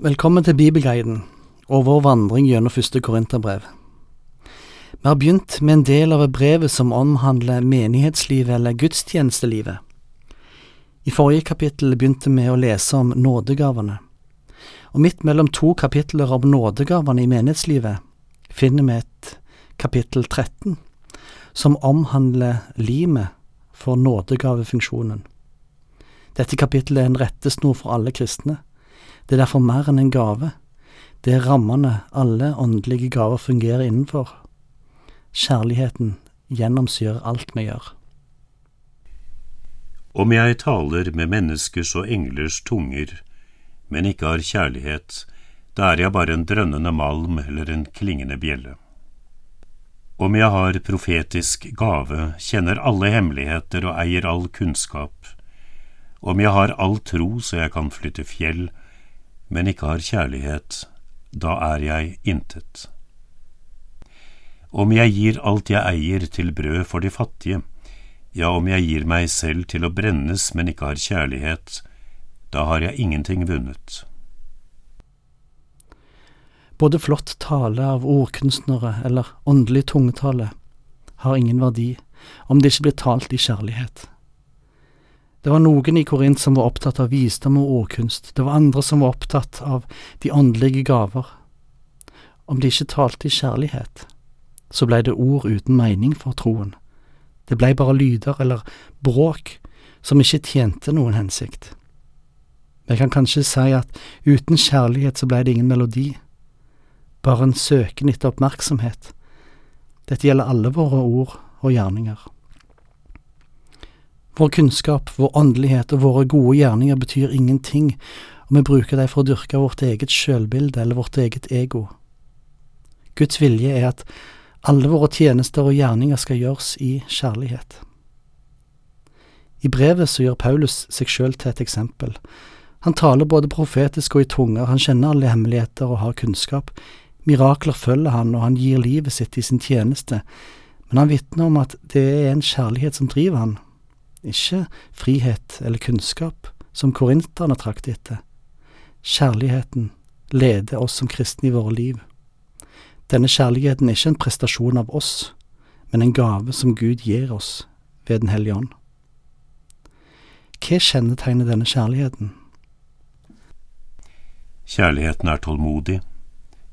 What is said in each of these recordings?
Velkommen til Bibelguiden og vår vandring gjennom første Korinterbrev. Vi har begynt med en del av brevet som omhandler menighetslivet eller gudstjenestelivet. I forrige kapittel begynte vi å lese om nådegavene, og midt mellom to kapitler om nådegavene i menighetslivet finner vi et kapittel 13 som omhandler limet for nådegavefunksjonen. Dette kapittelet er en rettesnor for alle kristne. Det er derfor mer enn en gave. Det er rammene alle åndelige gaver fungerer innenfor. Kjærligheten gjennomsyrer alt vi gjør. Om jeg taler med menneskers og englers tunger, men ikke har kjærlighet, da er jeg bare en drønnende malm eller en klingende bjelle. Om jeg har profetisk gave, kjenner alle hemmeligheter og eier all kunnskap, om jeg har all tro så jeg kan flytte fjell, men ikke har kjærlighet, da er jeg intet. Om jeg gir alt jeg eier til brød for de fattige, ja, om jeg gir meg selv til å brennes, men ikke har kjærlighet, da har jeg ingenting vunnet. Både flott tale av ordkunstnere eller åndelig tungetale har ingen verdi om det ikke blir talt i kjærlighet. Det var noen i Korint som var opptatt av visdom og ordkunst, det var andre som var opptatt av de åndelige gaver. Om de ikke talte i kjærlighet, så blei det ord uten mening for troen. Det blei bare lyder eller bråk som ikke tjente noen hensikt. Vi kan kanskje si at uten kjærlighet så blei det ingen melodi bare en søken etter oppmerksomhet. Dette gjelder alle våre ord og gjerninger. Vår kunnskap, vår åndelighet og våre gode gjerninger betyr ingenting om vi bruker dem for å dyrke vårt eget sjølbilde eller vårt eget ego. Guds vilje er at alle våre tjenester og gjerninger skal gjøres i kjærlighet. I brevet så gjør Paulus seg sjøl til et eksempel. Han taler både profetisk og i tunger, han kjenner alle hemmeligheter og har kunnskap, Mirakler følger han, og han gir livet sitt i sin tjeneste, men han vitner om at det er en kjærlighet som driver han, ikke frihet eller kunnskap, som korinterne trakk etter. Kjærligheten leder oss som kristne i våre liv. Denne kjærligheten er ikke en prestasjon av oss, men en gave som Gud gir oss ved Den hellige ånd. Hva kjennetegner denne kjærligheten? Kjærligheten er tålmodig,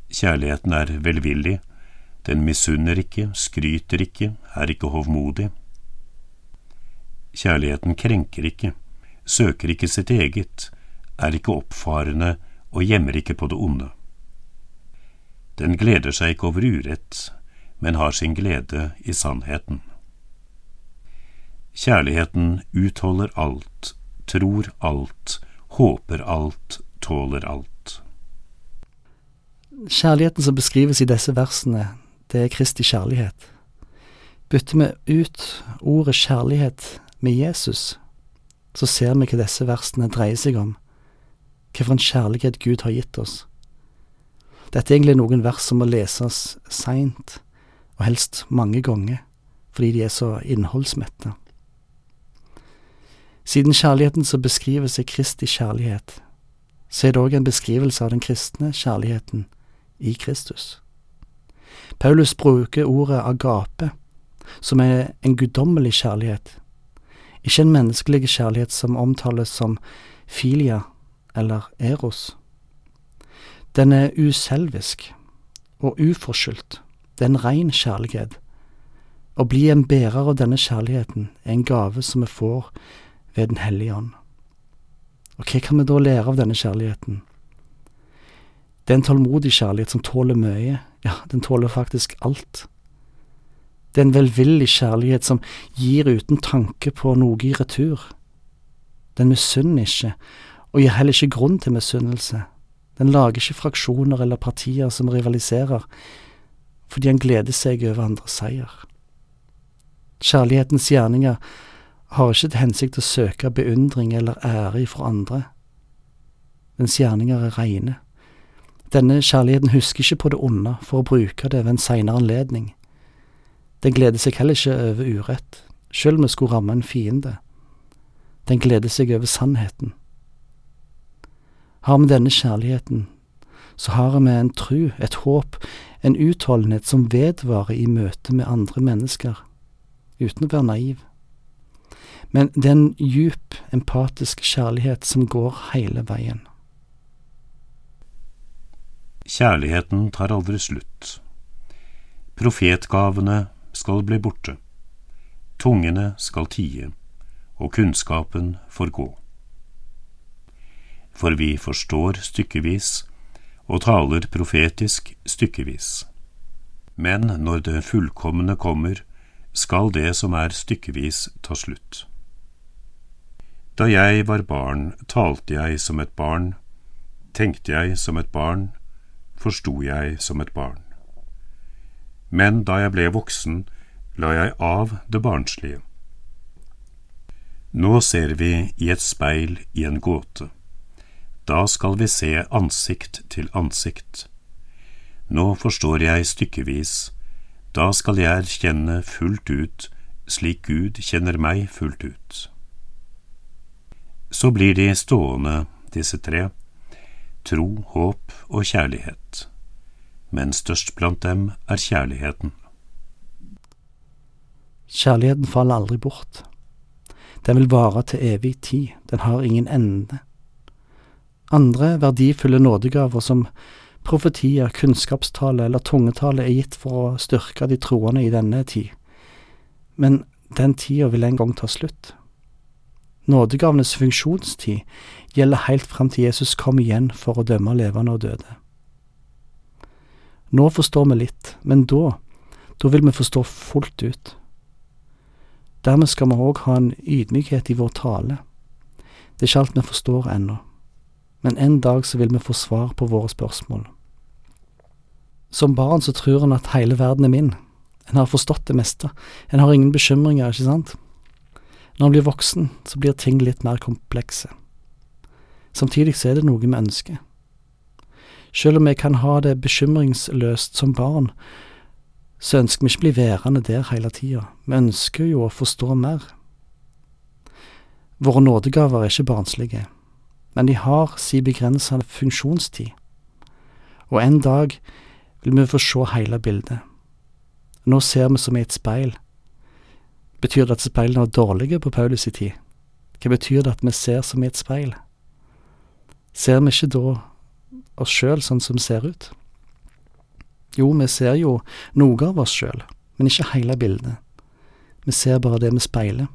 Kjærligheten er velvillig, den misunner ikke, skryter ikke, er ikke hovmodig. Kjærligheten krenker ikke, søker ikke sitt eget, er ikke oppfarende og gjemmer ikke på det onde. Den gleder seg ikke over urett, men har sin glede i sannheten. Kjærligheten utholder alt, tror alt, håper alt, tåler alt. Kjærligheten som beskrives i disse versene, det er Kristi kjærlighet. Bytter vi ut ordet kjærlighet med Jesus, så ser vi hva disse versene dreier seg om, hvilken kjærlighet Gud har gitt oss. Dette er egentlig noen vers som må leses seint, og helst mange ganger, fordi de er så innholdsmette. Siden kjærligheten som beskrives er Kristi kjærlighet, så er det òg en beskrivelse av den kristne kjærligheten i Kristus. Paulus bruker ordet agape, som er en guddommelig kjærlighet, ikke en menneskelig kjærlighet som omtales som filia eller eros. Den er uselvisk og uforskyldt, det er en rein kjærlighet. Å bli en bærer av denne kjærligheten er en gave som vi får ved Den hellige ånd. Og hva kan vi da lære av denne kjærligheten? Det er en tålmodig kjærlighet som tåler mye, ja, den tåler faktisk alt. Det er en velvillig kjærlighet som gir uten tanke på noe i retur. Den misunner ikke, og gir heller ikke grunn til misunnelse. Den lager ikke fraksjoner eller partier som rivaliserer, fordi han gleder seg over andres seier. Kjærlighetens gjerninger har ikke til hensikt å søke beundring eller ære ifra andre. Dens gjerninger er reine. Denne kjærligheten husker ikke på det onde for å bruke det ved en seinere anledning. Den gleder seg heller ikke over urett, sjøl om det skulle ramme en fiende. Den gleder seg over sannheten. Har vi denne kjærligheten, så har vi en tru, et håp, en utholdenhet som vedvarer i møte med andre mennesker, uten å være naiv. Men det er en djup, empatisk kjærlighet som går hele veien. Kjærligheten tar aldri slutt. Profetgavene skal bli borte, tungene skal tie, og kunnskapen forgå. For vi forstår stykkevis og taler profetisk stykkevis. Men når det fullkomne kommer, skal det som er stykkevis ta slutt. Da jeg var barn, talte jeg som et barn, tenkte jeg som et barn, forsto jeg som et barn. Men da jeg ble voksen, la jeg av det barnslige. Nå ser vi i et speil i en gåte. Da skal vi se ansikt til ansikt. Nå forstår jeg stykkevis, da skal jeg erkjenne fullt ut slik Gud kjenner meg fullt ut. Så blir de stående, disse tre, tro, håp og kjærlighet, men størst blant dem er kjærligheten. Kjærligheten faller aldri bort. Den vil vare til evig tid, den har ingen ende. Andre verdifulle nådegaver som profetier, kunnskapstale eller tungetale er gitt for å styrke de troende i denne tid, men den tida vil en gang ta slutt. Nådegavenes funksjonstid gjelder helt fram til Jesus kom igjen for å dømme levende og døde. Nå forstår vi litt, men da, da vil vi forstå fullt ut. Dermed skal vi òg ha en ydmykhet i vår tale. Det er ikke alt vi forstår ennå, men en dag så vil vi få svar på våre spørsmål. Som barn så tror en at hele verden er min. En har forstått det meste. En har ingen bekymringer, ikke sant? Når en blir voksen, så blir ting litt mer komplekse. Samtidig så er det noe vi ønsker. Selv om vi kan ha det bekymringsløst som barn, så ønsker vi ikke bli værende der hele tida. Vi ønsker jo å forstå mer. Våre nådegaver er ikke barnslige, men de har si begrensede funksjonstid, og en dag vil vi få se hele bildet. Nå ser vi som i et speil, Betyr det at speilene var dårlige på Paulus i tid? Hva betyr det at vi ser som i et speil? Ser vi ikke da oss sjøl sånn som vi ser ut? Jo, vi ser jo noe av oss sjøl, men ikke hele bildet. Vi ser bare det vi speiler.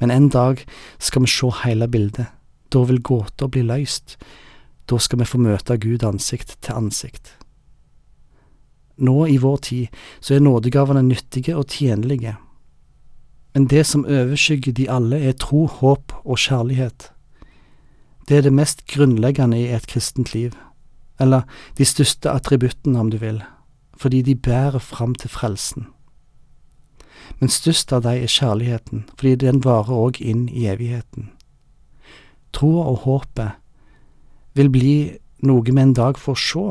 Men en dag skal vi se hele bildet. Da vil gåter bli løst. Da skal vi få møte Gud ansikt til ansikt. Nå i vår tid så er nådegavene nyttige og tjenlige men det som overskygger de alle, er tro, håp og kjærlighet. Det er det mest grunnleggende i et kristent liv, eller de største attributtene, om du vil, fordi de bærer fram til frelsen. Men størst av dem er kjærligheten, fordi den varer òg inn i evigheten. Troa og håpet vil bli noe vi en dag får se,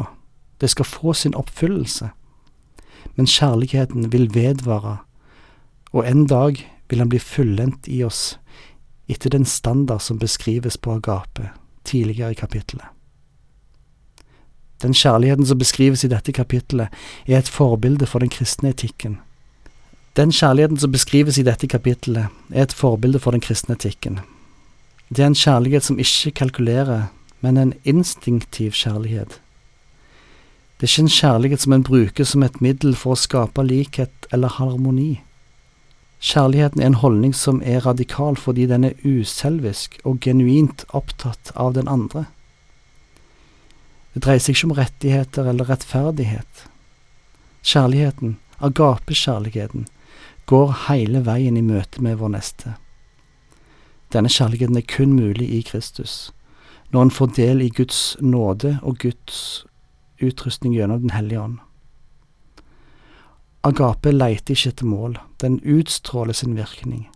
det skal få sin oppfyllelse, men kjærligheten vil vedvare og en dag vil han bli fullendt i oss etter den standard som beskrives på Agape tidligere i kapittelet. Den kjærligheten som beskrives i dette kapittelet, er et forbilde for den kristne etikken. Den kjærligheten som beskrives i dette kapittelet, er et forbilde for den kristne etikken. Det er en kjærlighet som ikke kalkulerer, men en instinktiv kjærlighet. Det er ikke en kjærlighet som en bruker som et middel for å skape likhet eller harmoni. Kjærligheten er en holdning som er radikal fordi den er uselvisk og genuint opptatt av den andre. Det dreier seg ikke om rettigheter eller rettferdighet. Kjærligheten, agapekjærligheten, går hele veien i møte med vår neste. Denne kjærligheten er kun mulig i Kristus, når en får del i Guds nåde og Guds utrustning gjennom Den hellige ånd. Agape leiter ikke etter mål, den utstråler sin virkning.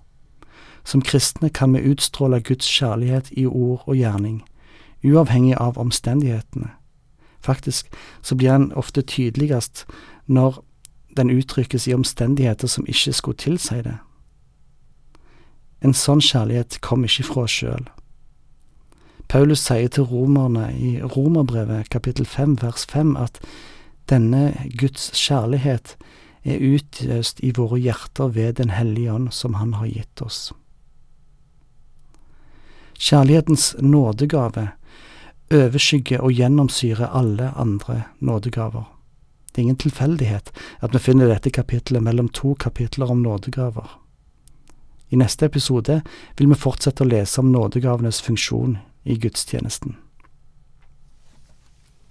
Som kristne kan vi utstråle Guds kjærlighet i ord og gjerning, uavhengig av omstendighetene. Faktisk så blir den ofte tydeligst når den uttrykkes i omstendigheter som ikke skulle tilsi det. En sånn kjærlighet kom ikke fra oss sjøl. Paulus sier til romerne i Romerbrevet kapittel 5 vers 5 at denne Guds kjærlighet er utøst i våre hjerter ved Den hellige ånd som Han har gitt oss. Kjærlighetens nådegave overskygger og gjennomsyrer alle andre nådegaver. Det er ingen tilfeldighet at vi finner dette kapitlet mellom to kapitler om nådegaver. I neste episode vil vi fortsette å lese om nådegavenes funksjon i gudstjenesten.